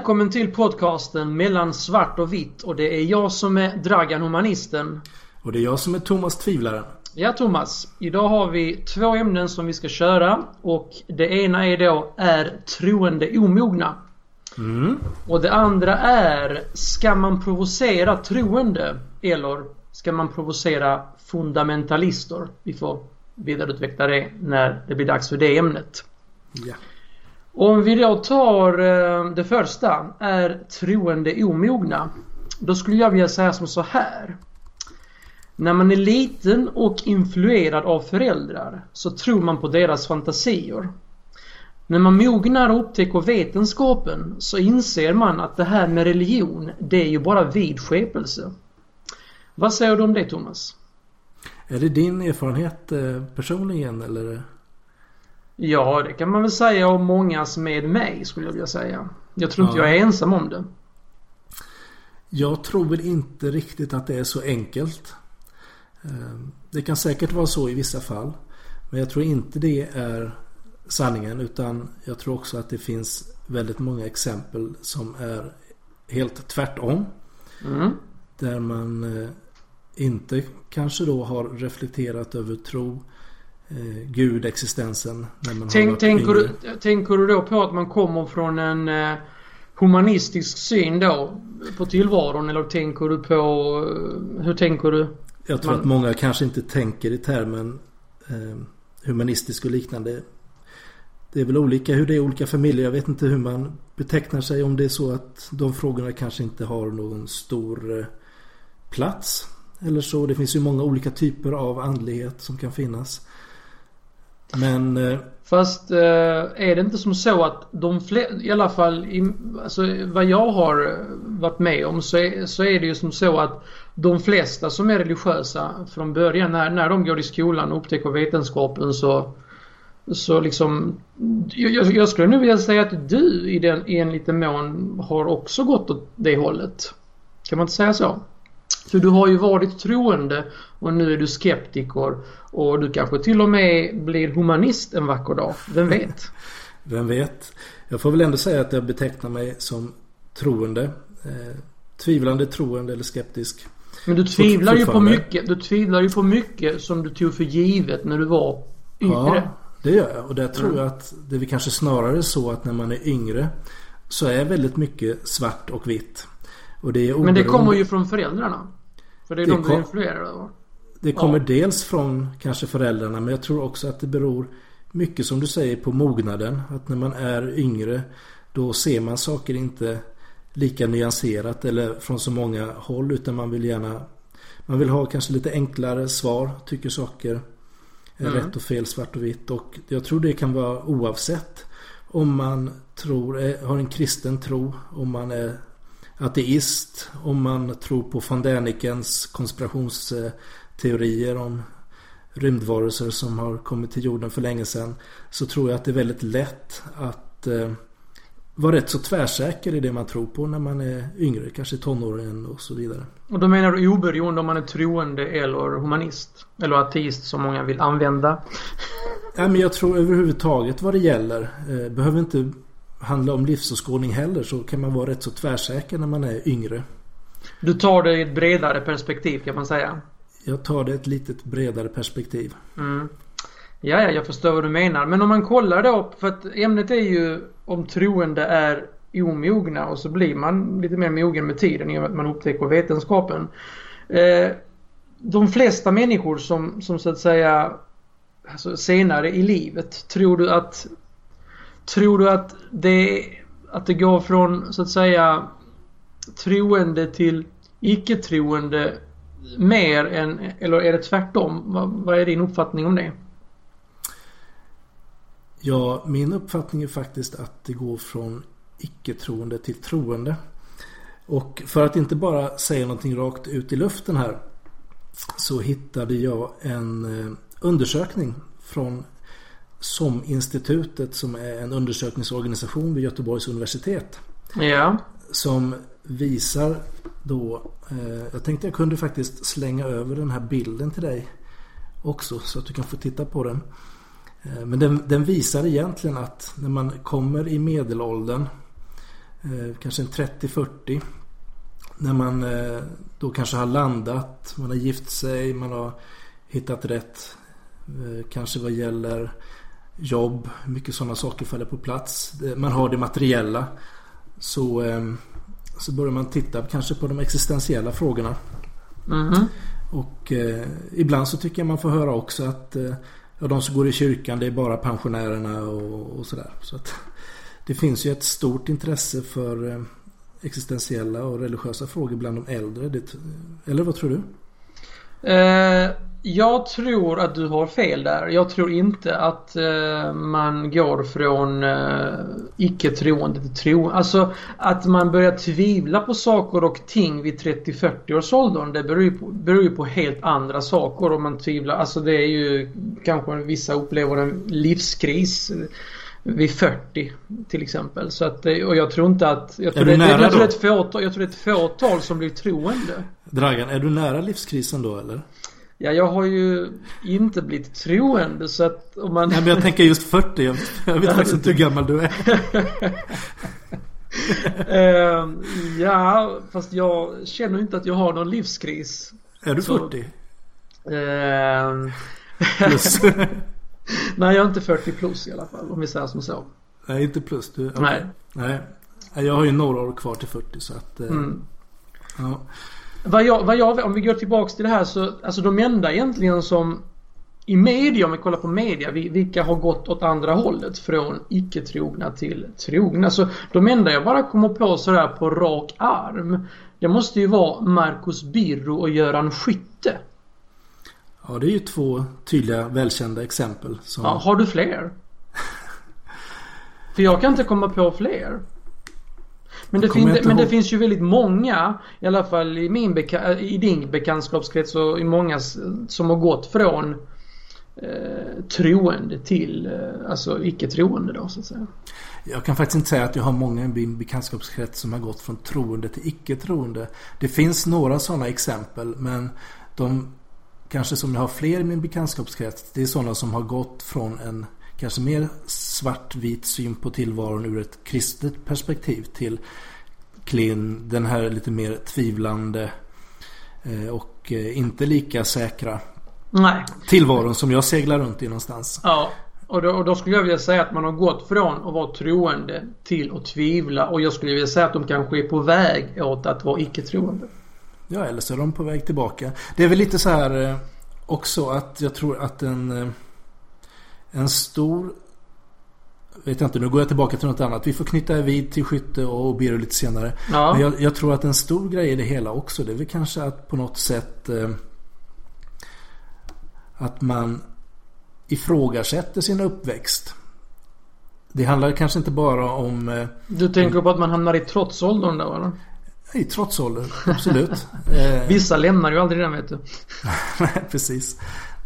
Välkommen till podcasten mellan svart och vitt och det är jag som är Dragan Humanisten. Och det är jag som är Thomas Tvivlaren. Ja Thomas, idag har vi två ämnen som vi ska köra och det ena är då Är troende omogna? Mm. Och det andra är Ska man provocera troende eller ska man provocera fundamentalister? Vi får vidareutveckla det när det blir dags för det ämnet. Ja. Om vi då tar eh, det första, är troende omogna? Då skulle jag vilja säga som så här. När man är liten och influerad av föräldrar så tror man på deras fantasier. När man mognar och upptäcker vetenskapen så inser man att det här med religion, det är ju bara vidskepelse. Vad säger du om det Thomas? Är det din erfarenhet eh, personligen eller? Ja, det kan man väl säga om mångas med mig skulle jag vilja säga. Jag tror inte Ja. jag är ensam om det. Jag tror väl inte riktigt att det är så enkelt. Eh, Det kan säkert vara så i vissa fall. Men jag tror inte det är sanningen utan jag tror också att det finns väldigt många exempel som är helt tvärtom. Mm. Där man eh, inte kanske då har reflekterat över tro, Gud, existensen. Tänk, tänker, du, tänker du då på att man kommer från en eh, humanistisk syn då på tillvaron eller tänker du på, eh, hur tänker du? Jag tror man- att många kanske inte tänker i termen eh, humanistisk och liknande. Det är väl olika hur det är i olika familjer. Jag vet inte hur man betecknar sig om det är så att de frågorna kanske inte har någon stor eh, plats. Eller så. Det finns ju många olika typer av andlighet som kan finnas. Men eh, Fast eh, är det inte som så att de flesta, i alla fall i, alltså, vad jag har varit med om så är, så är det ju som så att de flesta som är religiösa från början när, när de går i skolan och upptäcker vetenskapen så så liksom jag, jag- skulle nog vilja säga att du i, den, i en liten mån har också gått åt det hållet. Kan man inte säga så? För du har ju varit troende och nu är du skeptiker och du kanske till och med blir humanist en vacker dag. Vem vet? vem vet. Jag får väl ändå säga att jag betecknar mig som troende. Eh, tvivlande, troende eller skeptisk. Men du tvivlar ju på mycket. Du tvivlar ju på mycket som du tog för givet när du var yngre. Ja, det gör jag. Och där tror jag att det är kanske snarare så att när man är yngre så är väldigt mycket svart och vitt. Och det är Men det oberoende- kommer ju från föräldrarna. För det är Det de du influerar över. Det kommer Ja. dels från kanske föräldrarna men jag tror också att det beror mycket som du säger på mognaden. Att när man är yngre då ser man saker inte lika nyanserat eller från så många håll utan man vill gärna Man vill ha kanske lite enklare svar, tycker saker är Mm. rätt och fel, svart och vitt och jag tror det kan vara oavsett om man tror, eh, har en kristen tro, om man är ateist, om man tror på von Dänikens konspirationsteorier om rymdvarelser som har kommit till jorden för länge sedan så tror jag att det är väldigt lätt att eh, vara rätt så tvärsäker i det man tror på när man är yngre, kanske tonåren och så vidare. Och då menar du oberoende om man är troende eller humanist? Eller ateist som många vill använda. Ja, men jag tror överhuvudtaget vad det gäller eh, behöver inte handla om livsåskådning heller så kan man vara rätt så tvärsäker när man är yngre. Du tar det i ett bredare perspektiv kan man säga. Jag tar det ett litet bredare perspektiv. Mm. Ja, ja, jag förstår vad du menar. Men om man kollar då, för att ämnet är ju om troende är omogna och så blir man lite mer mogen med tiden i och med att man upptäcker vetenskapen. Eh, de flesta människor som, som så att säga alltså senare i livet, tror du att Tror du att det, att det går från så att säga troende till icke-troende mer än, eller är det tvärtom? Vad, vad är din uppfattning om det? Ja, min uppfattning är faktiskt att det går från icke-troende till troende. Och för att inte bara säga någonting rakt ut i luften här så hittade jag en eh, undersökning från SOM-institutet som är en undersökningsorganisation vid Göteborgs universitet. Ja. Som visar då, eh, jag tänkte jag kunde faktiskt slänga över den här bilden till dig också så att du kan få titta på den. Eh, men den, den visar egentligen att när man kommer i medelåldern eh, kanske en 30-40. När man eh, då kanske har landat, man har gift sig, man har hittat rätt. Eh, kanske vad gäller jobb, mycket sådana saker faller på plats. Man har det materiella. Så, eh, så börjar man titta kanske på de existentiella frågorna. Mhm. Och eh, ibland så tycker jag man får höra också att eh, ja, de som går i kyrkan det är bara pensionärerna och, och sådär. Så att det finns ju ett stort intresse för eh, existentiella och religiösa frågor bland de äldre. Det, eller vad tror du? Eh, jag tror att du har fel där. Jag tror inte att eh, man går från eh, icke-troende till troende. Alltså att man börjar tvivla på saker och ting vid 30-40 års åldern. Det beror ju, på, beror ju på helt andra saker om man tvivlar. Alltså det är ju kanske vissa upplever en livskris vid 40 till exempel. Så att, och jag tror inte att... Jag tror, Är du det, nära jag, tror då? det är ett fåtal, jag tror det är ett fåtal som blir troende. Dragan, är du nära livskrisen då eller? Ja, jag har ju inte blivit troende så att om man... Nej men jag tänker just 40. Jag, jag vet faktiskt inte hur gammal du är. Ehm, ja, fast jag känner inte att jag har någon livskris. Är du Så- 40? Ehm, Plus? nej, jag är inte 40 plus i alla fall om vi säger som så. Nej inte plus. Du, okej. Nej. Nej. Jag har ju några år kvar till 40 så att... eh, Mm. Ja. Vad jag, vad jag, om vi går tillbaks till det här så, alltså de enda egentligen som i media, om vi kollar på media, vi- vilka har gått åt andra hållet från icke-trogna till trogna. Så de enda jag bara kommer på sådär på rak arm, det måste ju vara Marcus Birro och Göran Skytte. Ja det är ju två tydliga välkända exempel. Som, Ja, har du fler? För jag kan inte komma på fler. Men det, fin- men det finns ju väldigt många, i alla fall i, min i din bekantskapskrets och i många som har gått från eh, troende till eh, alltså icke-troende då så att säga. Jag kan faktiskt inte säga att jag har många i min bekantskapskrets som har gått från troende till icke-troende. Det finns några sådana exempel men de kanske som jag har fler i min bekantskapskrets det är sådana som har gått från en kanske mer svartvit syn på tillvaron ur ett kristet perspektiv till Klin, den här lite mer tvivlande eh, och eh, inte lika säkra Nej. tillvaron som jag seglar runt i någonstans. Ja. Och då, och då skulle jag vilja säga att man har gått från att vara troende till att tvivla och jag skulle vilja säga att de kanske är på väg åt att vara icke-troende. Ja, eller så är de på väg tillbaka. Det är väl lite så här eh, också att jag tror att en, eh, en stor... Vet jag inte, nu går jag tillbaka till något annat. Vi får knyta vid till skytte och Biro lite senare. Ja. Men jag, jag tror att en stor grej i det hela också, det är väl kanske att på något sätt eh, att man ifrågasätter sin uppväxt. Det handlar kanske inte bara om Du tänker på att man hamnar i trotsåldern då eller? I trotsålder, absolut. Eh, Vissa lämnar ju aldrig den vet du. Nej, precis.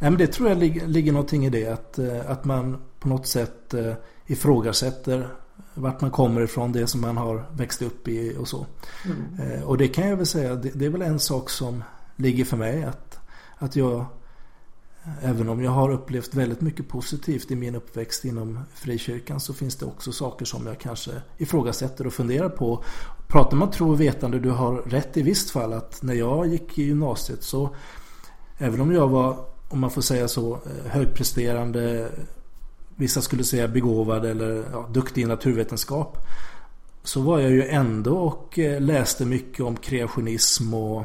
Nej, men det tror jag ligger, ligger någonting i det. Att, eh, att man på något sätt eh, ifrågasätter vart man kommer ifrån, det som man har växt upp i och så. Mm. Och det kan jag väl säga, det, det är väl en sak som ligger för mig. Att, att jag, även om jag har upplevt väldigt mycket positivt i min uppväxt inom frikyrkan så finns det också saker som jag kanske ifrågasätter och funderar på. Pratar man tro och vetande, du har rätt i visst fall att när jag gick i gymnasiet så Även om jag var, om man får säga så, eh, högpresterande Vissa skulle säga begåvad eller ja, duktig i naturvetenskap Så var jag ju ändå och eh, läste mycket om kreationism och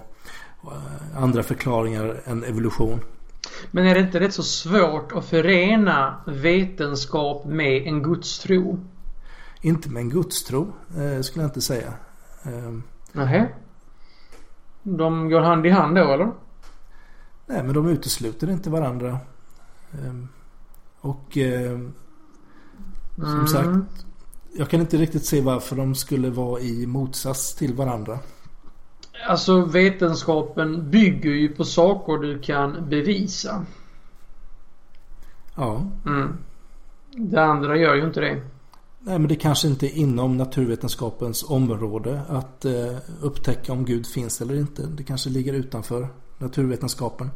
eh, andra förklaringar än evolution. Men är det inte rätt så svårt att förena vetenskap med en gudstro? Inte med en gudstro eh, skulle jag inte säga. Eh, Nähä? De går hand i hand då eller? nej men de utesluter inte varandra. Eh, och eh, som Mm. sagt Jag kan inte riktigt se varför de skulle vara i motsats till varandra. Alltså vetenskapen bygger ju på saker du kan bevisa. Ja, Mm. Det andra gör ju inte det. nej men det kanske inte är inom naturvetenskapens område att eh, upptäcka om Gud finns eller inte. Det kanske ligger utanför naturvetenskapen.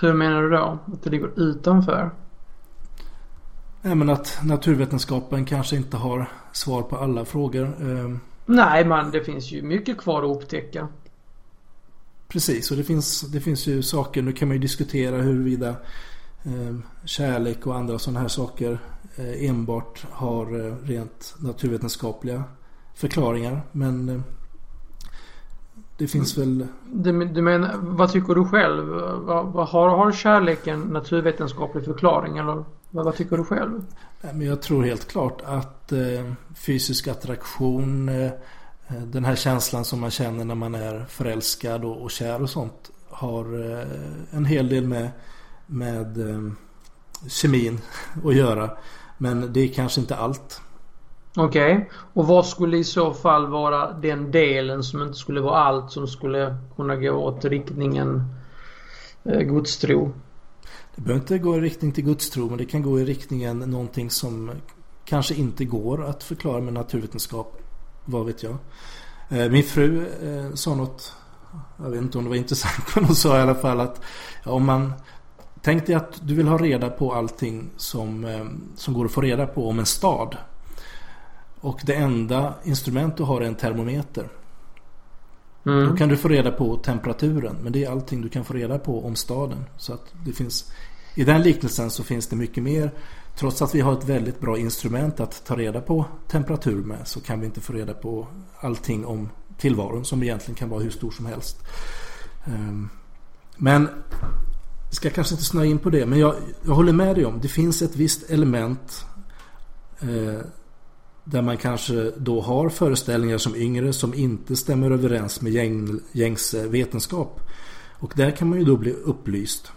Hur menar du då? Att det ligger utanför? Nej men att naturvetenskapen kanske inte har svar på alla frågor. Eh, Nej men det finns ju mycket kvar att upptäcka. Precis och det finns, det finns ju saker, nu kan man ju diskutera huruvida eh, kärlek och andra sådana här saker eh, enbart har eh, rent naturvetenskapliga förklaringar. Men eh, det finns väl... Du, du menar, vad tycker du själv? Har, har kärleken naturvetenskaplig förklaring eller vad, vad tycker du själv? Men jag tror helt klart att eh, fysisk attraktion, eh, den här känslan som man känner när man är förälskad och, kär och sånt har eh, en hel del med, med kemin att göra. Men det är kanske inte allt. Okej. Okay. Och vad skulle i så fall vara den delen som inte skulle vara allt som skulle kunna gå åt riktningen godstro? Det behöver inte gå i riktning till gudstro men det kan gå i riktningen någonting som kanske inte går att förklara med naturvetenskap. Vad vet jag. Eh, min fru eh, sa något, jag vet inte om det var intressant men hon sa i alla fall att ja, om man Tänk dig att du vill ha reda på allting som, eh, som går att få reda på om en stad. Och det enda instrument du har är en termometer. Mm. Då kan du få reda på temperaturen. Men det är allting du kan få reda på om staden. Så att det finns, I den liknelsen så finns det mycket mer. Trots att vi har ett väldigt bra instrument att ta reda på temperatur med så kan vi inte få reda på allting om tillvaron som egentligen kan vara hur stor som helst. Ehm, men vi ska kanske inte snöa in på det men jag, jag håller med dig om det finns ett visst element eh, där man kanske då har föreställningar som yngre som inte stämmer överens med gäng, gängse vetenskap. Och där kan man ju då bli upplyst.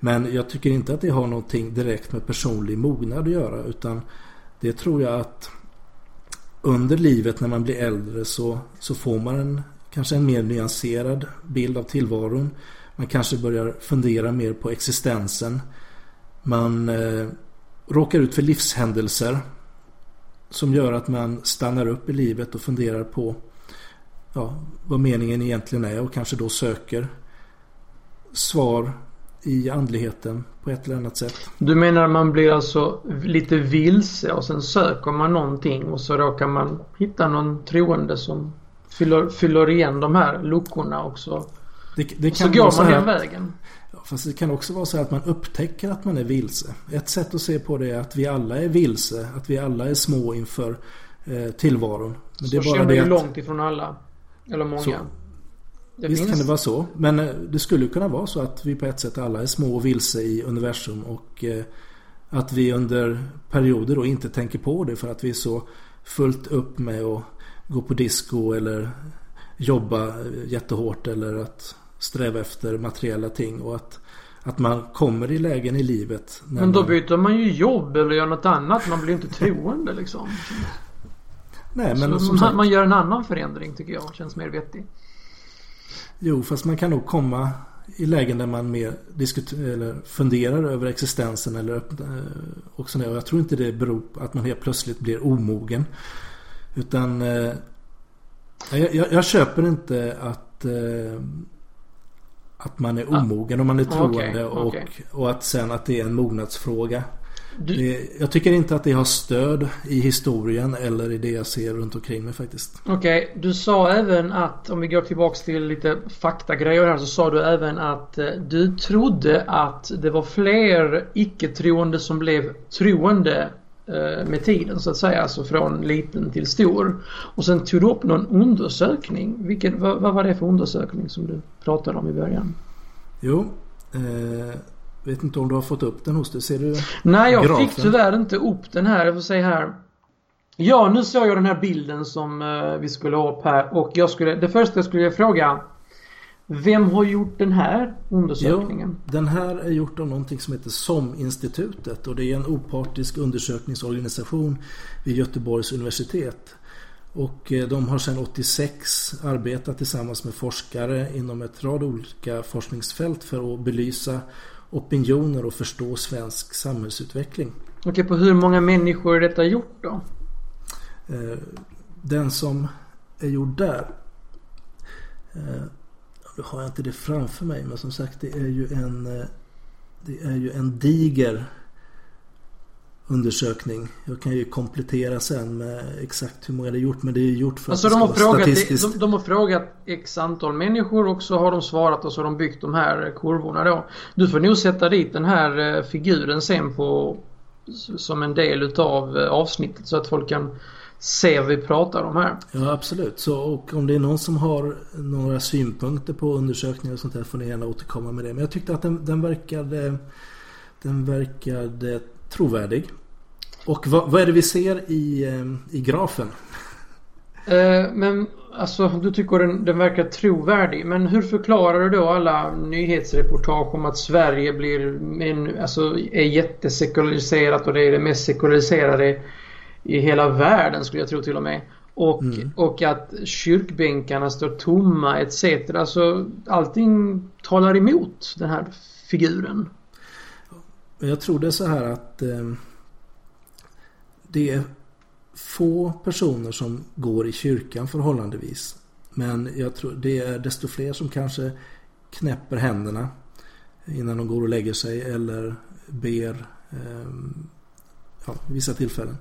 Men jag tycker inte att det har någonting direkt med personlig mognad att göra utan det tror jag att under livet när man blir äldre så, så får man en, kanske en mer nyanserad bild av tillvaron. Man kanske börjar fundera mer på existensen. Man eh, råkar ut för livshändelser som gör att man stannar upp i livet och funderar på ja, vad meningen egentligen är och kanske då söker svar i andligheten på ett eller annat sätt. Du menar man blir alltså lite vilse och sen söker man någonting och så råkar man hitta någon troende som fyller, fyller igen de här luckorna också. Det, det så går man den vägen. Fast det kan också vara så att man upptäcker att man är vilse. Ett sätt att se på det är att vi alla är vilse. Att vi alla är små inför eh, tillvaron. Men så det är bara det att... långt ifrån alla. Eller många. Så, det visst finns... kan det vara så. Men eh, det skulle kunna vara så att vi på ett sätt alla är små och vilse i universum. Och eh, att vi under perioder då inte tänker på det för att vi är så fullt upp med att gå på disco eller jobba jättehårt eller att sträva efter materiella ting och att, att man kommer i lägen i livet. Men då man... byter man ju jobb eller gör något annat. Man blir inte troende liksom. Nej, men man, sagt... man gör en annan förändring tycker jag. Känns mer vettig. Jo, fast man kan nog komma i lägen där man mer eller funderar över existensen eller eh, och sådär. Och jag tror inte det beror på att man helt plötsligt blir omogen. Utan eh, jag, jag, jag köper inte att eh, att man är omogen och man är troende okay, okay. Och, och att sen att det är en mognadsfråga. Du... Det, jag tycker inte att det har stöd i historien eller i det jag ser runt omkring mig faktiskt. Okej, okay, du sa även att om vi går tillbaks till lite faktagrejer här så sa du även att eh, du trodde att det var fler icke-troende som blev troende med tiden så att säga, alltså från liten till stor. Och sen tog du upp någon undersökning. Vilken, vad, vad var det för undersökning som du pratade om i början? Jo, eh, vet inte om du har fått upp den hos dig. Ser du Nej, jag grafen? fick tyvärr inte upp den här. Jag får säga här. Ja, nu såg jag den här bilden som eh, vi skulle ha upp här och jag skulle, det första jag skulle fråga vem har gjort den här undersökningen? Ja, den här är gjort av någonting som heter SOM-institutet och det är en opartisk undersökningsorganisation vid Göteborgs universitet. Och eh, de har sedan 86 arbetat tillsammans med forskare inom ett rad olika forskningsfält för att belysa opinioner och förstå svensk samhällsutveckling. Okej, på hur många människor är detta gjort då? Eh, den som är gjord där eh, har jag inte det framför mig men som sagt det är ju en eh, Det är ju en diger undersökning. Jag kan ju komplettera sen med exakt hur många det är gjort. Men det är gjort för alltså att de har, frågat, statistiskt. de, de har frågat x antal människor och så har de svarat och så har de byggt de här kurvorna då. Du får nog sätta dit den här eh, figuren sen på som en del utav eh, avsnittet så att folk kan se vad vi pratar om här. Ja absolut. Så, och om det är någon som har några synpunkter på undersökningar och sånt där får ni gärna återkomma med det. Men jag tyckte att den, den verkade Den verkade trovärdig. Och vad, vad är det vi ser i, eh, i grafen? Eh, men alltså du tycker den, den verkar trovärdig. Men hur förklarar du då alla nyhetsreportage om att Sverige blir en, alltså, är jättesekulariserat och det är det mest sekulariserade i hela världen skulle jag tro till och med. Och, Mm. och att kyrkbänkarna står tomma etc. Alltså allting talar emot den här figuren. Jag tror det är så här att eh, det är få personer som går i kyrkan förhållandevis. Men jag tror det är desto fler som kanske knäpper händerna innan de går och lägger sig eller ber eh, ja, vissa tillfällen.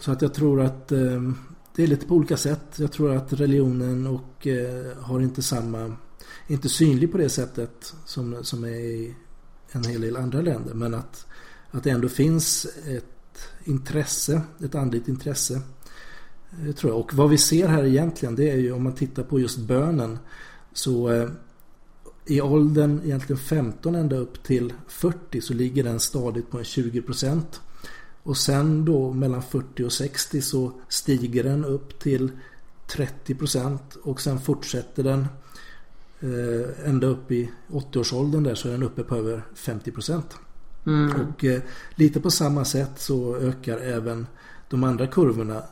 Så att jag tror att eh, det är lite på olika sätt. Jag tror att religionen och eh, har inte samma, inte synlig på det sättet som, som är i en hel del andra länder. Men att, att det ändå finns ett intresse, ett andligt intresse. Det tror jag. Och vad vi ser här egentligen det är ju om man tittar på just bönen. Så eh, i åldern egentligen 15 ända upp till 40 så ligger den stadigt på en 20 procent. Och sen då mellan 40 och 60 så stiger den upp till 30 procent och sen fortsätter den eh, ända upp i 80-årsåldern där så är den uppe på över 50 procent. Mm. Och eh, lite på samma sätt så ökar även de andra kurvorna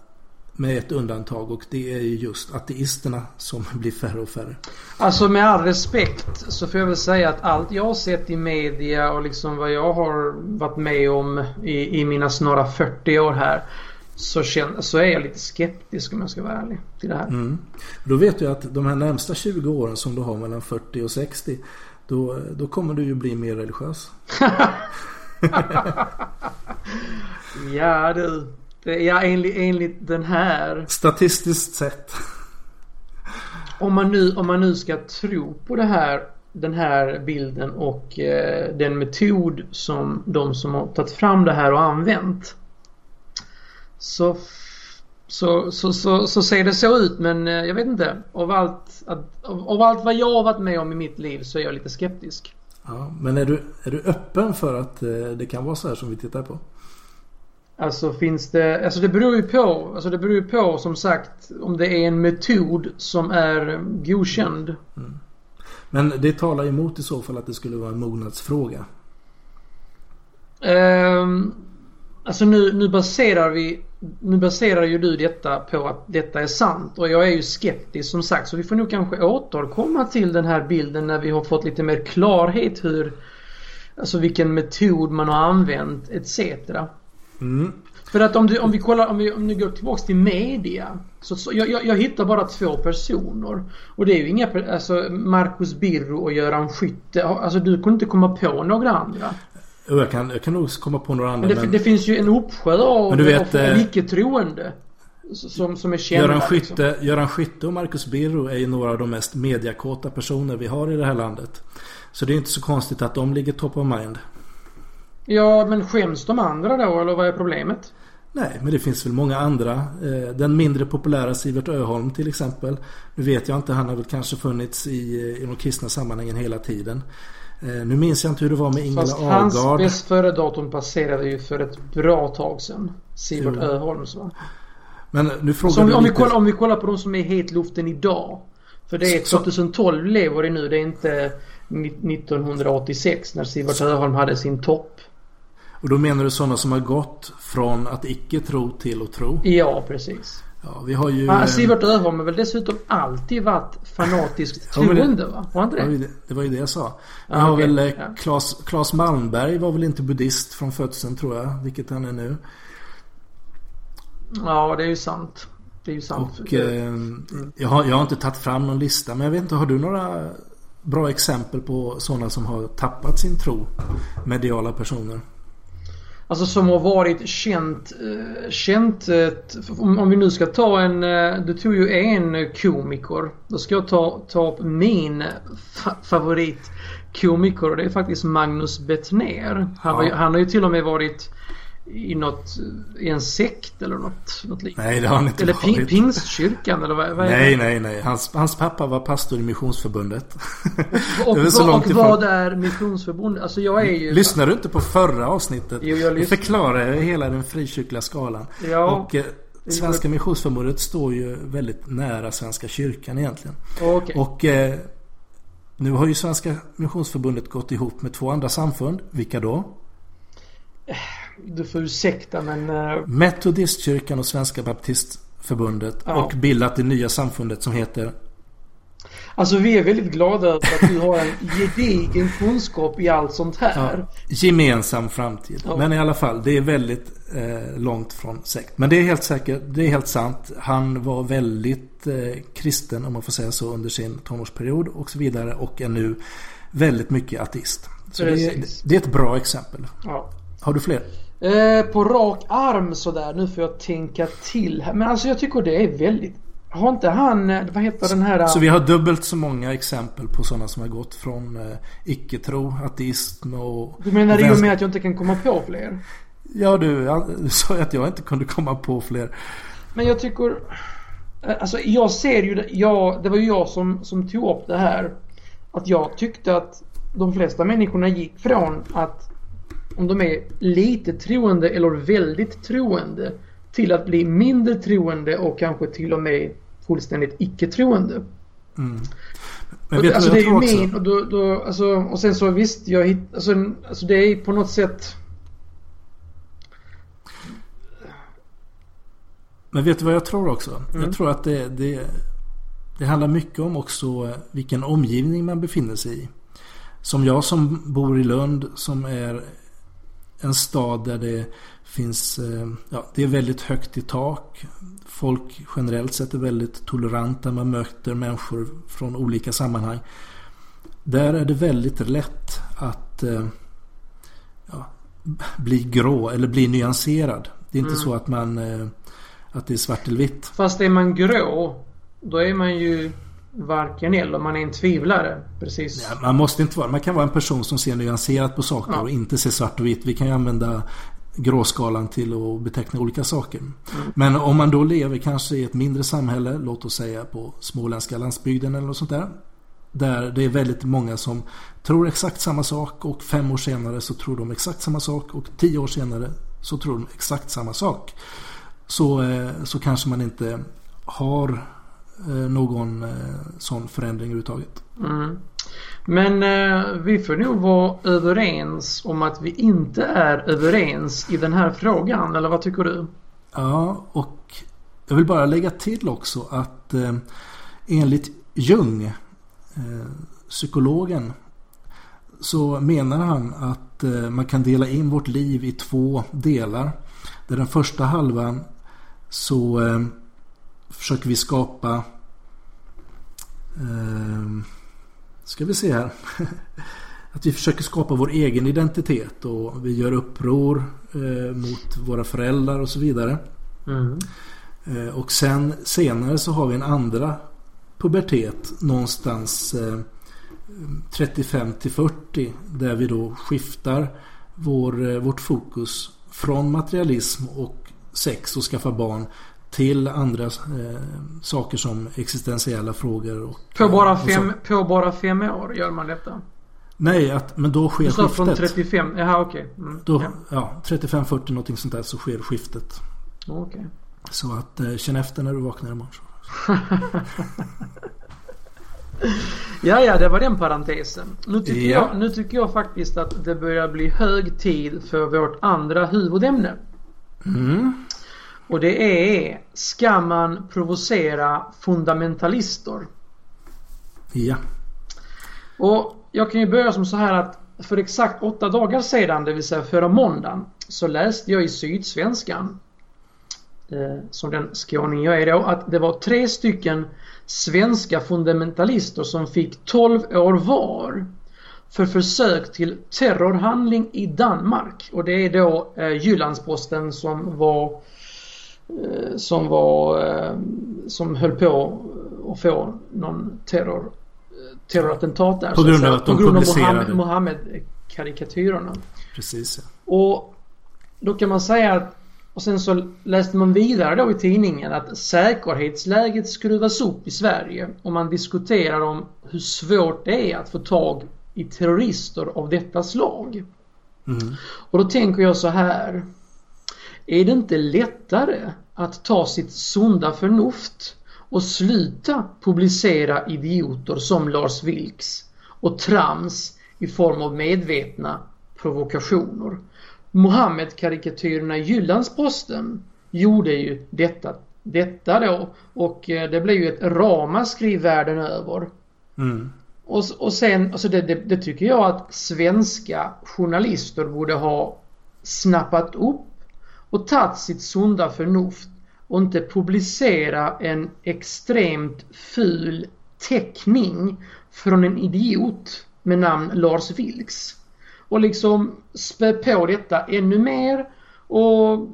med ett undantag och det är ju just ateisterna som blir färre och färre. Alltså med all respekt så får jag väl säga att allt jag har sett i media och liksom vad jag har varit med om i, i mina snarare 40 år här så, känn, så är jag lite skeptisk om jag ska vara ärlig till det här. Mm. Då vet du att de här närmsta 20 åren som du har mellan 40 och 60 då, då kommer du ju bli mer religiös. Ja du. Ja enligt, enligt den här. Statistiskt sett. Om man nu, om man nu ska tro på det här den här bilden och eh, den metod som de som har tagit fram det här och använt. Så, så, så, så, så ser det så ut men eh, jag vet inte. Av allt, att, av, av allt vad jag har varit med om i mitt liv så är jag lite skeptisk. Ja, men är du, är du öppen för att eh, det kan vara så här som vi tittar på? Alltså finns det, alltså det beror ju på, alltså det beror ju på som sagt om det är en metod som är godkänd. Mm. Men det talar emot i så fall att det skulle vara en mognadsfråga. Um, alltså nu, nu baserar vi Nu baserar ju du detta på att detta är sant och jag är ju skeptisk som sagt så vi får nog kanske återkomma till den här bilden när vi har fått lite mer klarhet hur Alltså vilken metod man har använt etc. Mm. För att om, du, om vi kollar, om vi, om vi går tillbaks till media. Så, så jag, jag, jag hittar bara två personer. Och det är ju inga, alltså Marcus Birro och Göran Skytte. Alltså du kunde inte komma på några andra. Jag, kan, jag kan nog komma på några andra. Men det, men det finns ju en uppsjö av, vet, eh, icke-troende. Som, som är kända. Göran liksom. Skytte, Göran Skytte och Marcus Birro är ju några av de mest mediakåta personer vi har i det här landet. Så det är inte så konstigt att de ligger top of mind. Ja men skäms de andra då eller vad är problemet? Nej, men det finns väl många andra. Eh, Den mindre populära Sivert Öholm till exempel. Nu vet jag inte, han har väl kanske funnits i, i de kristna sammanhangen hela tiden. Eh, Nu minns jag inte hur det var med Ingela Fast hans bäst före-datum passerade ju för ett bra tag sedan. Sivert Jo. Öholms va? Men nu frågar om, vi- om, vi kollar, om vi kollar på de som är i hetluften idag. För det är Så- 2012 lever det nu. Det är inte ni- 1986 när Sivert Öholm hade sin topp. Och då menar du sådana som har gått från att icke tro till att tro? Ja, precis. Ja, vi har ju... Ah, eh, Sivert Öholm har väl dessutom alltid varit fanatiskt Ja, men det- troende va? Inte det, var det? var ju det jag sa. Vi Ja, har okej, väl eh, ja. Claes, Claes Malmberg var väl inte buddhist från födseln tror jag. Vilket han är nu. Ja, det är ju sant. Det är ju sant. Och eh, jag, har, jag har inte tagit fram någon lista men jag vet inte, har du några bra exempel på sådana som har tappat sin tro? Mediala personer. Alltså som har varit känt, eh, känt om, vi nu ska ta en, du tog ju en komiker. Då ska jag ta, ta upp min fa favoritkomiker och det är faktiskt Magnus Bettner. Han, ja. han har ju till och med varit i något, i en sekt eller något, något liknande? Nej det har han inte Eller varit. pingstkyrkan eller vad, vad Nej, det? nej, nej. Hans, hans pappa var pastor i Missionsförbundet. Och, och, och, och vad är Missionsförbundet? Alltså jag är ju... Lyssnar du inte på förra avsnittet? Jo, jag lyssnar. förklarar hela den frikyrkliga skalan. Ja. Och eh, Svenska Missionsförbundet står ju väldigt nära Svenska kyrkan egentligen. Okay. Och eh, nu har ju Svenska Missionsförbundet gått ihop med två andra samfund. Vilka då? Du får ursäkta men... Uh... Metodistkyrkan och Svenska Baptistförbundet ja. och bildat det nya samfundet som heter Alltså vi är väldigt glada över att du har en gedigen kunskap i allt sånt här. Ja, gemensam framtid. Ja. Men i alla fall, det är väldigt eh, långt från sekt. Men det är helt säkert, det är helt sant. Han var väldigt eh, kristen om man får säga så under sin tonårsperiod och så vidare. Och är nu väldigt mycket ateist. Så det är, det är, ett bra exempel. Ja. Har du fler? Eh, på rak arm sådär. Nu får jag tänka till här. Men alltså jag tycker det är väldigt... Har inte han, eh, vad heter den här... Så vi har dubbelt så många exempel på sådana som har gått från eh, icke-tro, ateism och... Du menar i och med att jag inte kan komma på fler? Ja du, du sa att jag inte kunde komma på fler. Men jag tycker... Eh, alltså jag ser ju det, jag, det var ju jag som, som tog upp det här. Att jag tyckte att de flesta människorna gick från att om de är lite troende eller väldigt troende till att bli mindre troende och kanske till och med fullständigt icke-troende. Mm. Men vet alltså, det är ju min och, då, då, alltså, och sen så visst, jag hitt, alltså, alltså det är på något sätt Men vet du vad jag tror också? Mm. Jag tror att det, det, det handlar mycket om också vilken omgivning man befinner sig i. Som jag som bor i Lund som är en stad där det finns, eh, ja, det är väldigt högt i tak. Folk generellt sett är väldigt toleranta. Man möter människor från olika sammanhang. Där är det väldigt lätt att eh, ja, bli grå eller bli nyanserad. Det är inte mm. så att man eh, att det är svart eller vitt. Fast är man grå då är man ju varken eller. Man är en tvivlare. Precis. Ja, man måste inte vara Man kan vara en person som ser nyanserat på saker ja. och inte ser svart och vitt. Vi kan ju använda gråskalan till att beteckna olika saker. Mm. Men om man då lever kanske i ett mindre samhälle, låt oss säga på småländska landsbygden eller något sånt där. Där det är väldigt många som tror exakt samma sak och fem år senare så tror de exakt samma sak och tio år senare så tror de exakt samma sak. Så, eh, så kanske man inte har någon eh, sån förändring överhuvudtaget. Mm. Men eh, vi får nog vara överens om att vi inte är överens i den här frågan, eller vad tycker du? Ja, och jag vill bara lägga till också att eh, enligt Jung, eh, psykologen, så menar han att eh, man kan dela in vårt liv i två delar. Där den första halvan så försöker vi skapa eh, Ska vi se här Att vi försöker skapa vår egen identitet och vi gör uppror eh, mot våra föräldrar och så vidare. Mm. Eh, och sen senare så har vi en andra pubertet någonstans eh, 35 till 40 där vi då skiftar vår, eh, vårt fokus från materialism och sex och skaffa barn till andra eh, saker som existentiella frågor. Och, på, bara fem, och på bara fem år gör man detta? Nej, att, men då sker skiftet. från 35? Jaha, okej. Okay. Mm, ja. ja 35-40 någonting sånt där så sker skiftet. Okay. Så att eh, känn efter när du vaknar imorgon. ja, ja, det var den parentesen. Nu tycker, ja. jag, nu tycker jag faktiskt att det börjar bli hög tid för vårt andra huvudämne. Mm. Och det är Ska man provocera fundamentalister? Ja. Och jag kan ju börja som så här att för exakt åtta dagar sedan, det vill säga förra måndagen, så läste jag i Sydsvenskan, eh, som den skåning jag är då, att det var tre stycken svenska fundamentalister som fick 12 år var för försök till terrorhandling i Danmark. Och det är då eh, Jyllandsposten som var som var eh, som höll på att få någon terror terrorattentat där. På grund av att de På grund av publicerade. Mohammed-karikatyrerna. Precis ja. Och då kan man säga att och sen så läste man vidare då i tidningen att säkerhetsläget skruvas upp i Sverige och man diskuterar om hur svårt det är att få tag i terrorister av detta slag. Mm. Och då tänker jag så här. Är det inte lättare att ta sitt sunda förnuft och sluta publicera idioter som Lars Vilks och trams i form av medvetna provokationer? Mohammed-karikatyrerna i Jyllandsposten gjorde ju detta, detta då och eh, det blev ju ett ramaskri världen över. Mm. Och, och sen, alltså det, det, det tycker jag att svenska journalister borde ha snappat upp och tagit sitt sunda förnuft och inte publicera en extremt ful teckning från en idiot med namn Lars Vilks. Och liksom spä på detta ännu mer och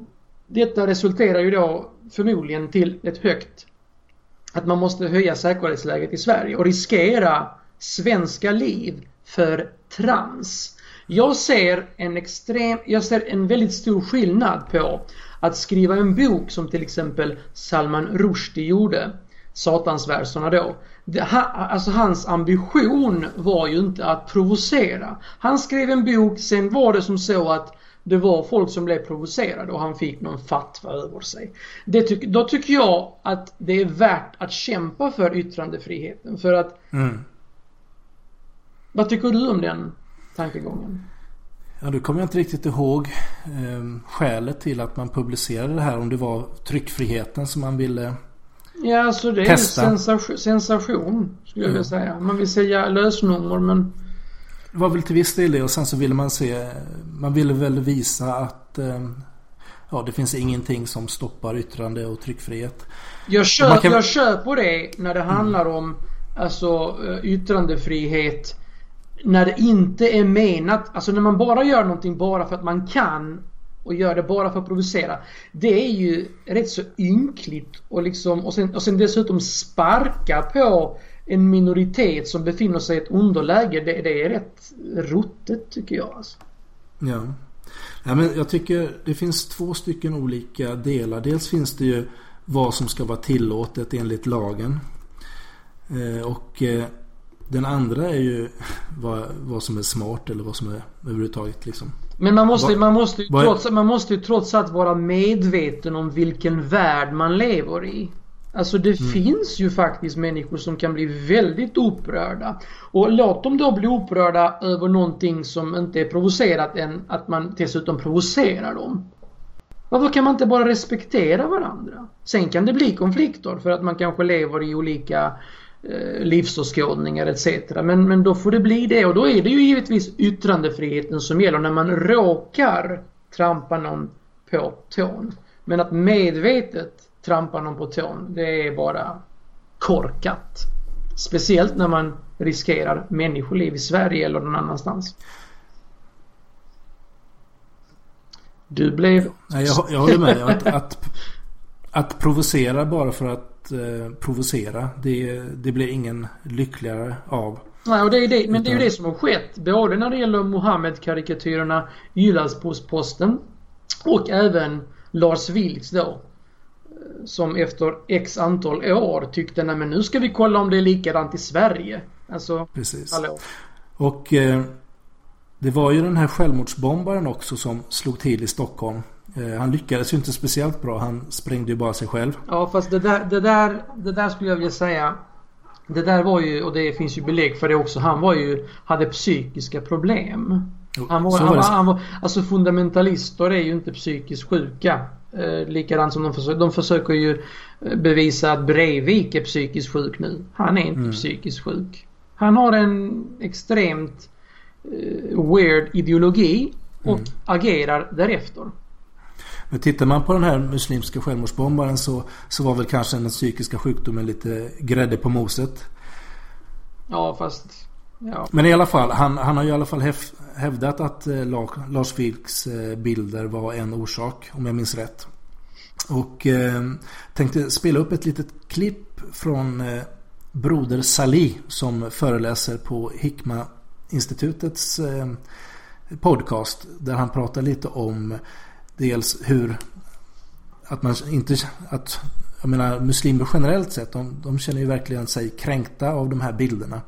detta resulterar ju då förmodligen till ett högt att man måste höja säkerhetsläget i Sverige och riskera svenska liv för trans. Jag ser en extrem, jag ser en väldigt stor skillnad på att skriva en bok som till exempel Salman Rushdie gjorde, Satansverserna då. Det, ha, alltså hans ambition var ju inte att provocera. Han skrev en bok, sen var det som så att det var folk som blev provocerade och han fick någon fatwa över sig. Det tyck, då tycker jag att det är värt att kämpa för yttrandefriheten för att Mm. vad tycker du om den tankegången? Ja, då kommer jag inte riktigt ihåg eh, skälet till att man publicerade det här. Om det var tryckfriheten som man ville... Ja, alltså det är Testa. sensation, sensation skulle jag vilja säga. Man vill säga lösnummer men Det var väl till viss del det och sen så ville man se... Man ville väl visa att... Eh, ja, det finns ingenting som stoppar yttrande och tryckfrihet. jag, köp, kan- jag köper det när det handlar om alltså eh, yttrandefrihet när det inte är menat, alltså när man bara gör någonting bara för att man kan och gör det bara för att provocera. Det är ju rätt så ynkligt och liksom och sen, och sen dessutom sparka på en minoritet som befinner sig i ett underläge. Det, det är rätt ruttet tycker jag. Alltså. Ja. ja men jag tycker det finns två stycken olika delar. Dels finns det ju vad som ska vara tillåtet enligt lagen. Eh, och eh, den andra är ju vad, vad som är smart eller vad som är överhuvudtaget liksom. Men man måste, Vad- man, måste ju trots, man måste ju trots allt vara medveten om vilken värld man lever i. Alltså det Mm. finns ju faktiskt människor som kan bli väldigt upprörda. Och låt dem då bli upprörda över någonting som inte är provocerat än att man dessutom provocerar dem. Varför kan man inte bara respektera varandra? Sen kan det bli konflikter för att man kanske lever i olika Eh, livsåskådningar etc. Men, men då får det bli det och då är det ju givetvis yttrandefriheten som gäller när man råkar trampa någon på tån. Men att medvetet trampa någon på tån, det är bara korkat. Speciellt när man riskerar människoliv i Sverige eller någon annanstans. Du blev... Nej, jag, jag håller med. Att, att, att provocera bara för att eh, provocera. Det, det blir ingen lyckligare av. Nej, och det är det, men det är ju det som har skett. Både när det gäller Mohammed-karikatyrerna Jyllandsposten och även Lars Vilks då. eh, Som efter x antal år tyckte nej men nu ska vi kolla om det är likadant i Sverige. Alltså, Precis. hallå. Och eh, det var ju den här självmordsbombaren också som slog till i Stockholm. Eh, han lyckades ju inte speciellt bra. Han sprängde ju bara sig själv. Ja fast det där, det där, det där skulle jag vilja säga. Det där var ju, och det finns ju belägg för det också, han var ju, hade psykiska problem. Han var, han var han var, alltså fundamentalister är ju inte psykiskt sjuka. Eh, likadant som de försöker, de försöker ju eh, bevisa att Breivik är psykiskt sjuk nu. Han är inte Mm. psykiskt sjuk. Han har en extremt eh, weird ideologi och Mm. agerar därefter. Men tittar man på den här muslimska självmordsbombaren så, så var väl kanske den psykiska sjukdomen lite grädde på moset. Ja fast Ja. Men i alla fall, han, han har ju i alla fall häf, hävdat att eh, Lars Vilks eh, bilder var en orsak, om jag minns rätt. Och eh, tänkte spela upp ett litet klipp från eh, Broder Salih som föreläser på Hikma institutets eh, podcast. Där han pratar lite om dels hur att man inte att jag menar muslimer generellt sett de, de känner ju verkligen sig kränkta av de här bilderna.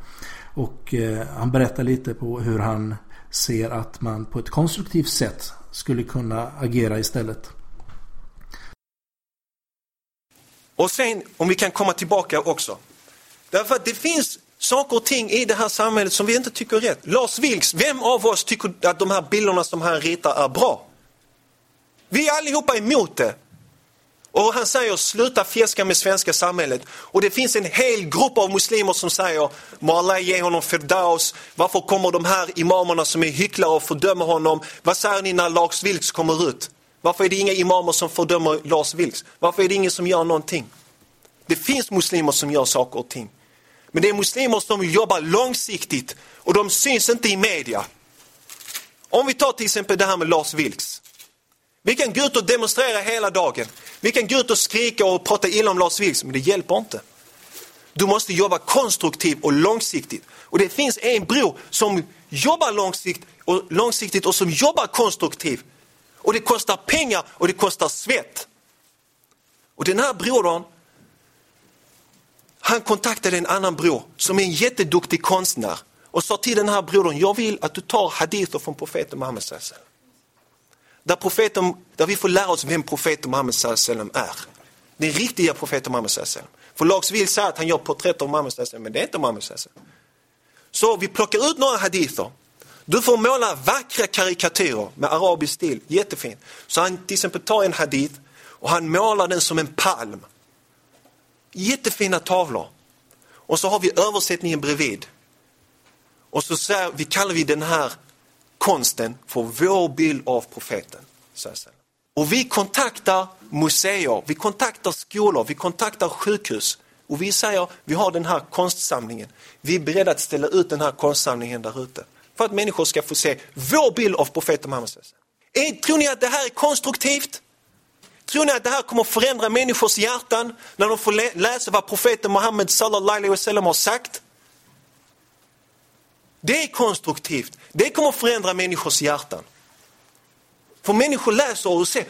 Och eh, han berättar lite på hur han ser att man på ett konstruktivt sätt skulle kunna agera istället. Och sen om vi kan komma tillbaka också. Därför att det finns saker och ting i det här samhället som vi inte tycker är rätt. Lars Vilks, vem av oss tycker att de här bilderna som han ritar är bra? Vi är allihopa emot det. Och han säger sluta fjäska med svenska samhället. Och det finns en hel grupp av muslimer som säger må Allah ge honom firdaus. Varför kommer de här imamerna som är hycklare och fördömer honom? Vad säger ni när Lars Vilks kommer ut? Varför är det inga imamer som fördömer Lars Vilks? Varför är det ingen som gör någonting? Det finns muslimer som gör saker och ting. Men det är muslimer som jobbar långsiktigt och de syns inte i media. Om vi tar till exempel det här med Lars Vilks. Vi kan gå ut och demonstrera hela dagen. Vi kan gå ut och skrika och prata illa om Lars Vilks, men det hjälper inte. Du måste jobba konstruktivt och långsiktigt. Och det finns en bror som jobbar långsiktigt och, långsiktigt och som jobbar konstruktivt. Och det kostar pengar och det kostar svett. Och den här brodern, han kontaktade en annan bror som är en jätteduktig konstnär och sa till den här brodern, jag vill att du tar hadither från profeten Muhammed där, profeten, där vi får lära oss vem profeten Muhammed är. Den riktiga profeten Muhammed För Lars vill säga att han gör porträtt av Muhammed men det är inte Muhammed Så vi plockar ut några hadither. Du får måla vackra karikatyrer med arabisk stil, jättefint. Så han till exempel tar en hadith och han målar den som en palm. Jättefina tavlor. Och så har vi översättningen bredvid. Och så säger, vi kallar vi den här konsten för vår bild av profeten. Och vi kontaktar museer, vi kontaktar skolor, vi kontaktar sjukhus och vi säger vi har den här konstsamlingen. Vi är beredda att ställa ut den här konstsamlingen där ute för att människor ska få se vår bild av profeten Muhammed. Tror ni att det här är konstruktivt? Tror ni att det här kommer förändra människors hjärtan när de får läsa vad profeten Muhammed sallallahu alaihi wasallam har sagt? Det är konstruktivt. Det kommer förändra människors hjärtan. För människor läser och ser.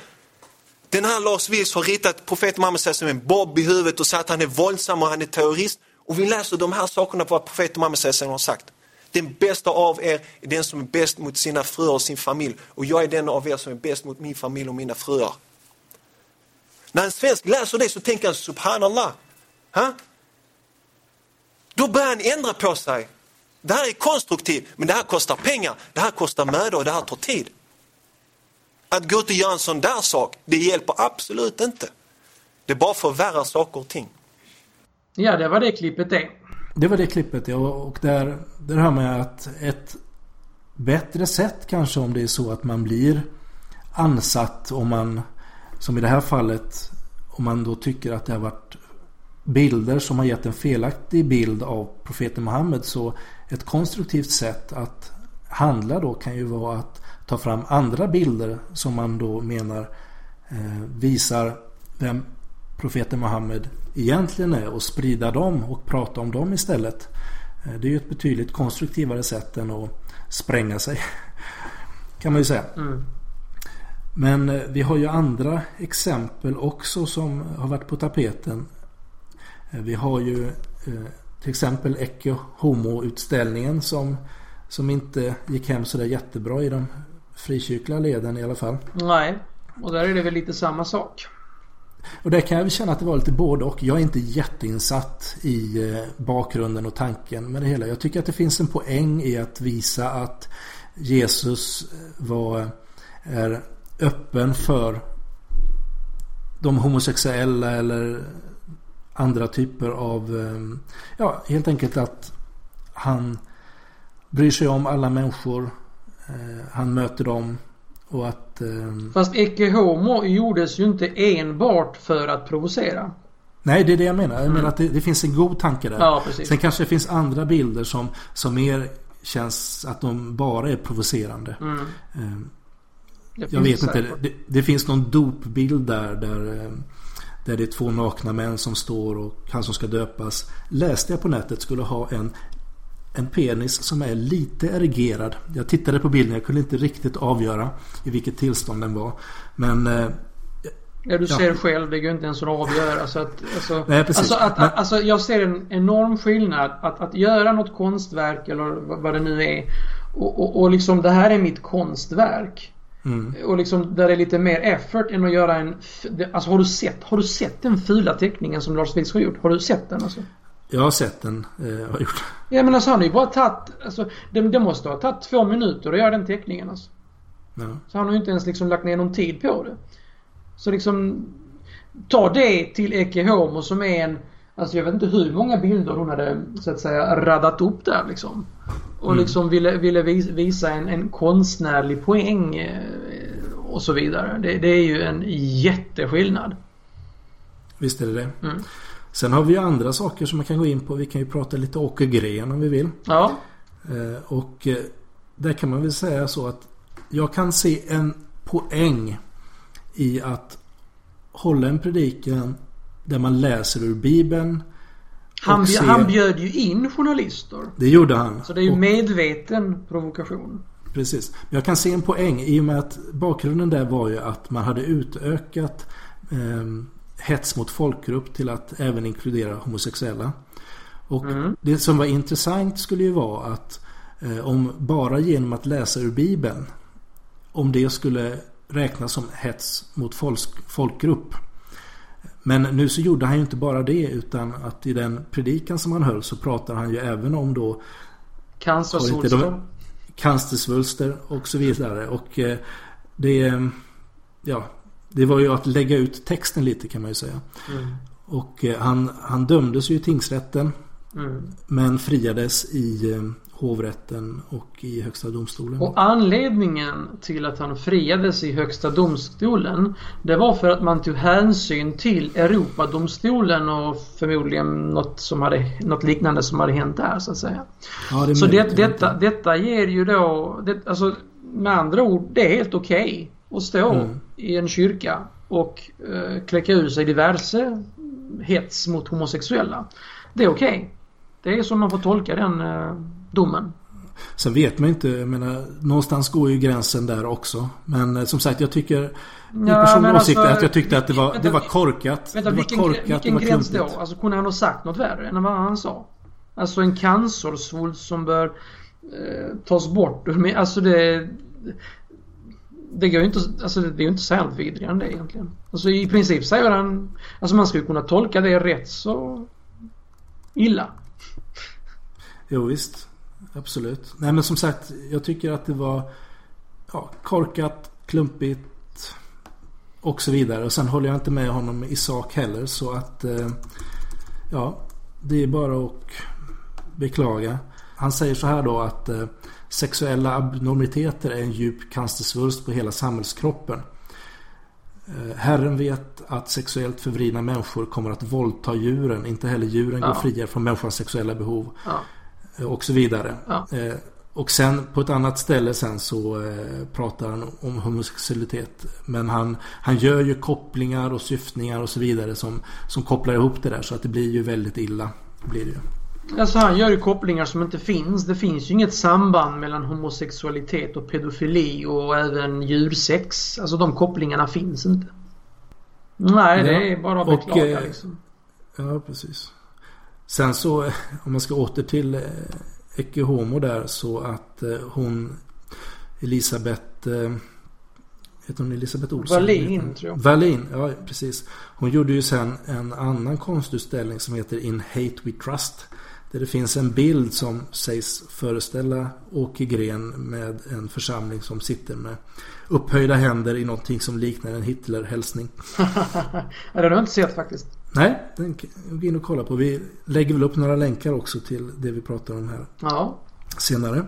Den här Lars Vilks har ritat profeten Muhammed som en bob i huvudet och sagt att han är våldsam och han är terrorist. Och vi läser de här sakerna på vad profeten Muhammed har sagt. Den bästa av er är den som är bäst mot sina fruar och sin familj. Och jag är den av er som är bäst mot min familj och mina fruar. När en svensk läser det så tänker han subhanallah. Ha? Då börjar han ändra på sig. Det här är konstruktivt, men det här kostar pengar, det här kostar möda och det här tar tid. Att gå ut och göra en sån där sak, det hjälper absolut inte. Det bara förvärrar saker och ting. Ja, det var det klippet det. Det var det klippet ja, och där, där hör man ju att ett bättre sätt kanske om det är så att man blir ansatt om man, som i det här fallet, om man då tycker att det har varit bilder som har gett en felaktig bild av profeten Muhammed så ett konstruktivt sätt att handla då kan ju vara att ta fram andra bilder som man då menar eh, visar vem profeten Muhammed egentligen är och sprida dem och prata om dem istället. Eh, det är ju ett betydligt konstruktivare sätt än att spränga sig. Kan man ju säga. Mm. Men eh, vi har ju andra exempel också som har varit på tapeten. Eh, vi har ju till exempel Ecce Homo-utställningen som, som inte gick hem sådär jättebra i de frikyrkliga leden i alla fall. Nej, och där är det väl lite samma sak. Och där kan jag väl känna att det var lite både och. Jag är inte jätteinsatt i eh, bakgrunden och tanken med det hela. Jag tycker att det finns en poäng i att visa att Jesus eh, var, är öppen för de homosexuella eller andra typer av, eh, ja helt enkelt att han bryr sig om alla människor. Han möter dem och att... Eh... Fast Ecce Homo gjordes ju inte enbart för att provocera. Nej, det är det jag menar. Jag menar att det, det finns en god tanke där. Ja, precis. Sen kanske det finns andra bilder som, som mer känns att de bara är provocerande. Mm. Eh, Jag vet inte. Det, det finns någon dopbild där, där eh, där det är två nakna män som står och han som ska döpas läste jag på nätet skulle ha en en penis som är lite erigerad. Jag tittade på bilden, jag kunde inte riktigt avgöra i vilket tillstånd den var. Men eh, Ja, du Ja. ser själv, det går inte ens att avgöra. Så att, alltså, Nej, precis. Alltså, att, Men- alltså, jag ser en enorm skillnad att, att göra något konstverk eller vad, vad det nu är. Och, och, och liksom det här är mitt konstverk. Mm, Och liksom där det är lite mer effort än att göra en... Alltså har du sett, har du sett den fula teckningen som Lars Vilks har gjort? Har du sett den alltså? jag har sett den. Eh, har gjort. Ja men alltså han har ju bara tagit, alltså det, det måste ha tagit två minuter att göra den teckningen alltså. Ja. Så han har ju inte ens liksom lagt ner någon tid på det. Så liksom Ta det till Ecce Homo som är en Alltså jag vet inte hur många bilder hon hade så att säga radat upp där liksom. Och Mm. liksom ville, ville vis- visa en, en konstnärlig poäng eh, och så vidare. Det, det är ju en jätteskillnad. Visst är det det. Mm. Sen har vi ju andra saker som man kan gå in på. Vi kan ju prata lite Åke Gren om vi vill. Ja. Eh, Och eh, där kan man väl säga så att jag kan se en poäng i att hålla en predikan där man läser ur Bibeln. Han, Och bj- se- han bjöd ju in journalister. Det gjorde han. Så det är ju Och- medveten provokation. Precis. Men jag kan se en poäng i och med att bakgrunden där var ju att man hade utökat eh, hets mot folkgrupp till att även inkludera homosexuella. Och Mm. det som var intressant skulle ju vara att eh, om bara genom att läsa ur Bibeln om det skulle räknas som hets mot folk, folkgrupp. Men nu så gjorde han ju inte bara det utan att i den predikan som han höll så pratar han ju även om då Cancersvulster. Cancersvulster och så vidare. Och eh, det, ja, det var ju att lägga ut texten lite kan man ju säga. Mm. Och eh, han, han dömdes ju i tingsrätten Mm. men friades i eh, hovrätten och i högsta domstolen. Och anledningen till att han friades i Högsta domstolen Det var för att man tog hänsyn till Europadomstolen och förmodligen något, som hade, något liknande som hade hänt där så att säga. ja, det Så det, detta, detta ger ju då, det, alltså med andra ord, det är helt okej att stå Mm. i en kyrka och eh, kläcka ur sig diverse hets mot homosexuella. Det är okej. Det är så man får tolka den eh, domen. Sen vet man inte, jag menar, någonstans går ju gränsen där också. Men eh, som sagt, jag tycker... Min Ja, personliga åsikt är alltså, att jag tyckte att det var, vänta, det var korkat. Vänta, det var vilken, korkat, vilken det var gräns då? klumpigt. Alltså kunde han ha sagt något värre än vad han sa? Alltså en cancersvulst som bör eh, tas bort. Men alltså det... Det går ju inte, alltså det är ju inte särskilt vidrigare än det egentligen. Alltså i princip säger han, alltså man skulle kunna tolka det rätt så illa. Jo visst, absolut. Nej men som sagt, jag tycker att det var ja, korkat, klumpigt och så vidare. Och sen håller jag inte med honom i sak heller så att eh, ja, det är bara att beklaga. Han säger så här då att eh, sexuella abnormiteter är en djup cancersvulst på hela samhällskroppen. Eh, Herren vet att sexuellt förvridna människor kommer att våldta djuren. Inte heller djuren Ja. går fria från människans sexuella behov. Ja. Eh, Och så vidare. Ja. Eh, Och sen på ett annat ställe sen så eh, pratar han om homosexualitet. Men han, han gör ju kopplingar och syftningar och så vidare som, som kopplar ihop det där. Så att det blir ju väldigt illa. Blir det ju. Alltså han gör ju kopplingar som inte finns. Det finns ju inget samband mellan homosexualitet och pedofili och även djursex. Alltså de kopplingarna finns inte. Nej, det är bara att beklaga eh, liksom. Ja, precis. Sen så, om man ska åter till eh, Ecce Homo där så att eh, hon Elisabeth eh, Heter hon Elisabeth Olsson? Wallin, tror jag. Wallin, ja precis. Hon gjorde ju sen en annan konstutställning som heter In Hate We Trust. Där det finns en bild som sägs föreställa Åke Gren med en församling som sitter med upphöjda händer i någonting som liknar en Hitler-hälsning. det har jag inte sett faktiskt. Nej, den gå in och kolla på. Vi lägger väl upp några länkar också till det vi pratar om här Ja. senare.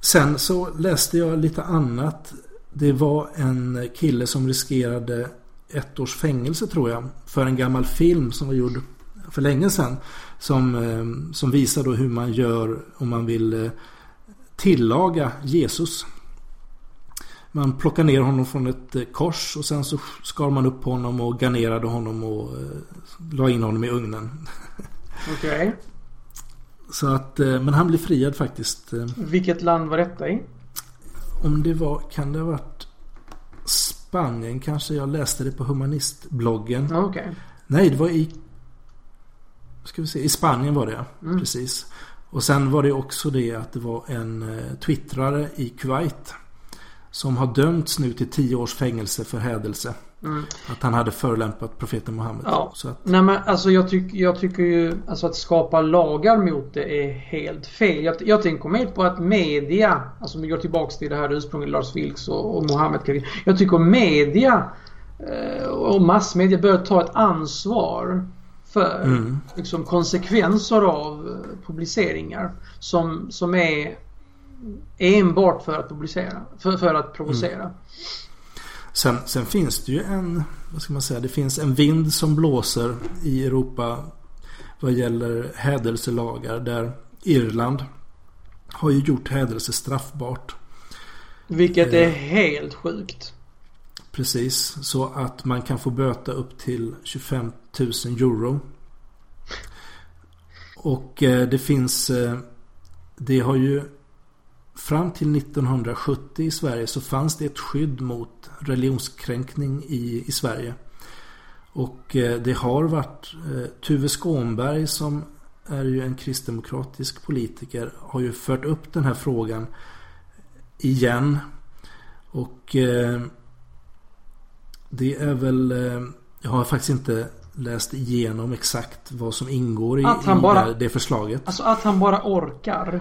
Sen så läste jag lite annat. Det var en kille som riskerade ett års fängelse tror jag. För en gammal film som var gjord för länge sedan. Som, eh, som visar då hur man gör om man vill eh, tillaga Jesus. Man plockar ner honom från ett eh, kors och sen så skar man upp honom och garnerade honom och la in honom i ugnen. Okej. Okay. Så att, men han blev friad faktiskt. Vilket land var detta i? Om det var, kan det ha varit Spanien kanske? Jag läste det på humanistbloggen. Okay. Nej, det var i Ska vi se, i Spanien var det mm. precis. Och sen var det också det att det var en eh, twittrare i Kuwait. Som har dömts nu till tio års fängelse för hädelse. Mm. Att han hade förolämpat profeten Muhammed. Ja. Så att... Nej men alltså jag, tyck, jag tycker ju alltså att skapa lagar mot det är helt fel. Jag, jag tänker med på att media, alltså om vi går tillbaks till det här ursprungliga Lars Vilks och, och Mohammed Jag tycker media eh, och massmedia bör ta ett ansvar för mm. liksom, konsekvenser av eh, publiceringar som, som är enbart för att publicera, för, för att provocera. Mm. Sen, sen, finns det ju en, vad ska man säga, det finns en vind som blåser i Europa vad gäller hädelselagar där Irland har ju gjort hädelse straffbart. Vilket är eh. helt sjukt. Precis, så att man kan få böta upp till 25 000 euro. Och eh, det finns eh, Det har ju Fram till 1970 i Sverige så fanns det ett skydd mot religionskränkning i, i Sverige. Och eh, det har varit Tuve Skånberg som är ju en kristdemokratisk politiker har ju fört upp den här frågan igen. Och det är väl Jag har faktiskt inte läst igenom exakt vad som ingår i, att han bara, det, det förslaget. Alltså att han bara orkar.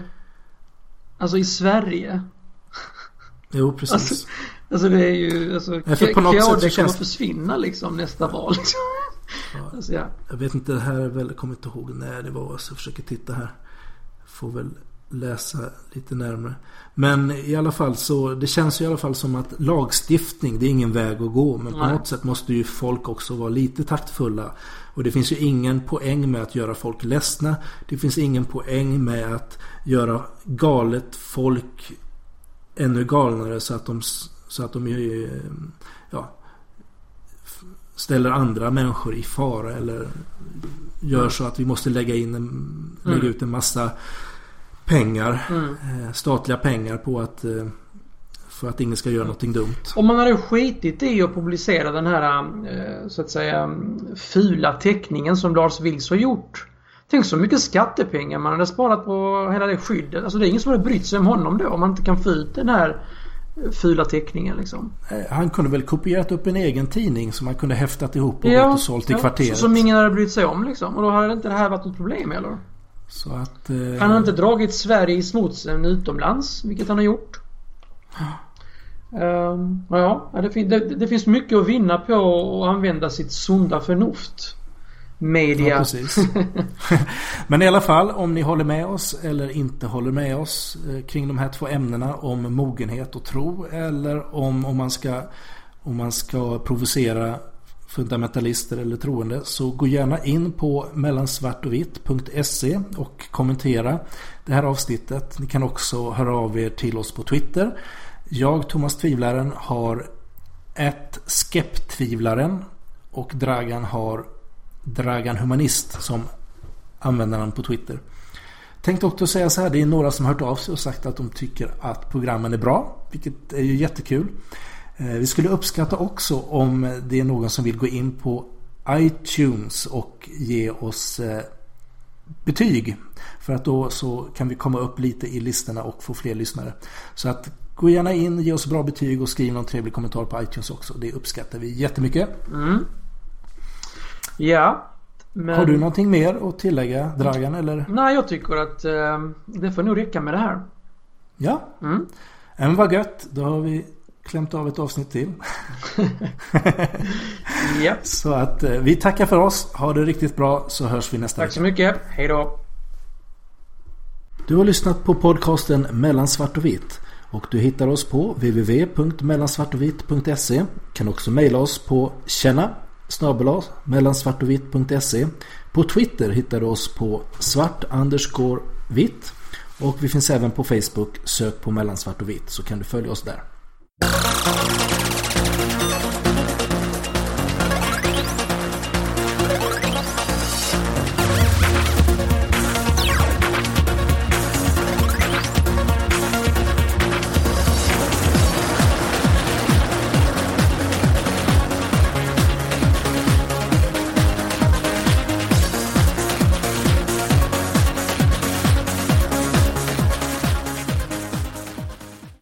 Alltså i Sverige. Jo, precis. Alltså, alltså det är ju... Alltså, ja, på något sätt kommer försvinna liksom nästa val. Ja, alltså, ja. Jag vet inte, det här är väl, jag kommer inte ihåg när det var. Så jag försöker titta här. Får väl läsa lite närmare. Men i alla fall så det känns i alla fall som att lagstiftning det är ingen väg att gå. Men på Nej. något sätt måste ju folk också vara lite taktfulla. Och det finns ju ingen poäng med att göra folk ledsna. Det finns ingen poäng med att göra galet folk ännu galnare så att de, så att de ja, ställer andra människor i fara eller gör så att vi måste lägga in en, lägga mm. ut en massa pengar. Mm. Eh, statliga pengar på att eh, för att ingen ska göra någonting dumt. Om man hade skitit i att publicera den här eh, så att säga fula teckningen som Lars Vilks har gjort. Tänk så mycket skattepengar man hade sparat på hela det skyddet. Alltså det är ingen som hade brytt sig om honom då om man inte kan få ut den här fula teckningen liksom. Han kunde väl kopierat upp en egen tidning som han kunde häftat ihop och ja, och sålt i ja, kvarteret. Som ingen hade brytt sig om liksom. Och då hade inte det här varit något problem eller? Så att... Eh... Han har inte dragit Sverige i smutsen utomlands, vilket han har gjort. Um, ja, det, fin det, det, finns mycket att vinna på att använda sitt sunda förnuft. Media. Ja, precis. Men i alla fall om ni håller med oss eller inte håller med oss eh, kring de här två ämnena om mogenhet och tro eller om, om man ska om man ska provocera fundamentalister eller troende så gå gärna in på mellansvartovitt.se och kommentera det här avsnittet. Ni kan också höra av er till oss på Twitter. Jag, Thomas Tvivlaren, har ett skeptvivlaren och Dragan har Dragan Humanist som användarnamn på Twitter. Tänkte också säga så här, det är några som har hört av sig och sagt att de tycker att programmen är bra, vilket är ju jättekul. Eh, vi skulle uppskatta också om det är någon som vill gå in på iTunes och ge oss eh, betyg. För att då så kan vi komma upp lite i listorna och få fler lyssnare. Så att gå gärna in, ge oss bra betyg och skriv någon trevlig kommentar på iTunes också. Det uppskattar vi jättemycket. Mm. Ja. Men... Har du någonting mer att tillägga Dragan eller? Nej jag tycker att eh, det får nog räcka med det här. Ja. Mm. Men vad gött. Då har vi klämt av ett avsnitt till. ja. Så att eh, vi tackar för oss. Ha det riktigt bra så hörs vi nästa vecka. Tack så mycket. Hej då. Du har lyssnat på podcasten Mellan svart och vitt. Och du hittar oss på www.mellansvartovitt.se Kan också mejla oss på känna mellansvartovitt.se På Twitter hittar du oss på svart vitt och vi finns även på Facebook. Sök på mellansvart och vitt så kan du följa oss där.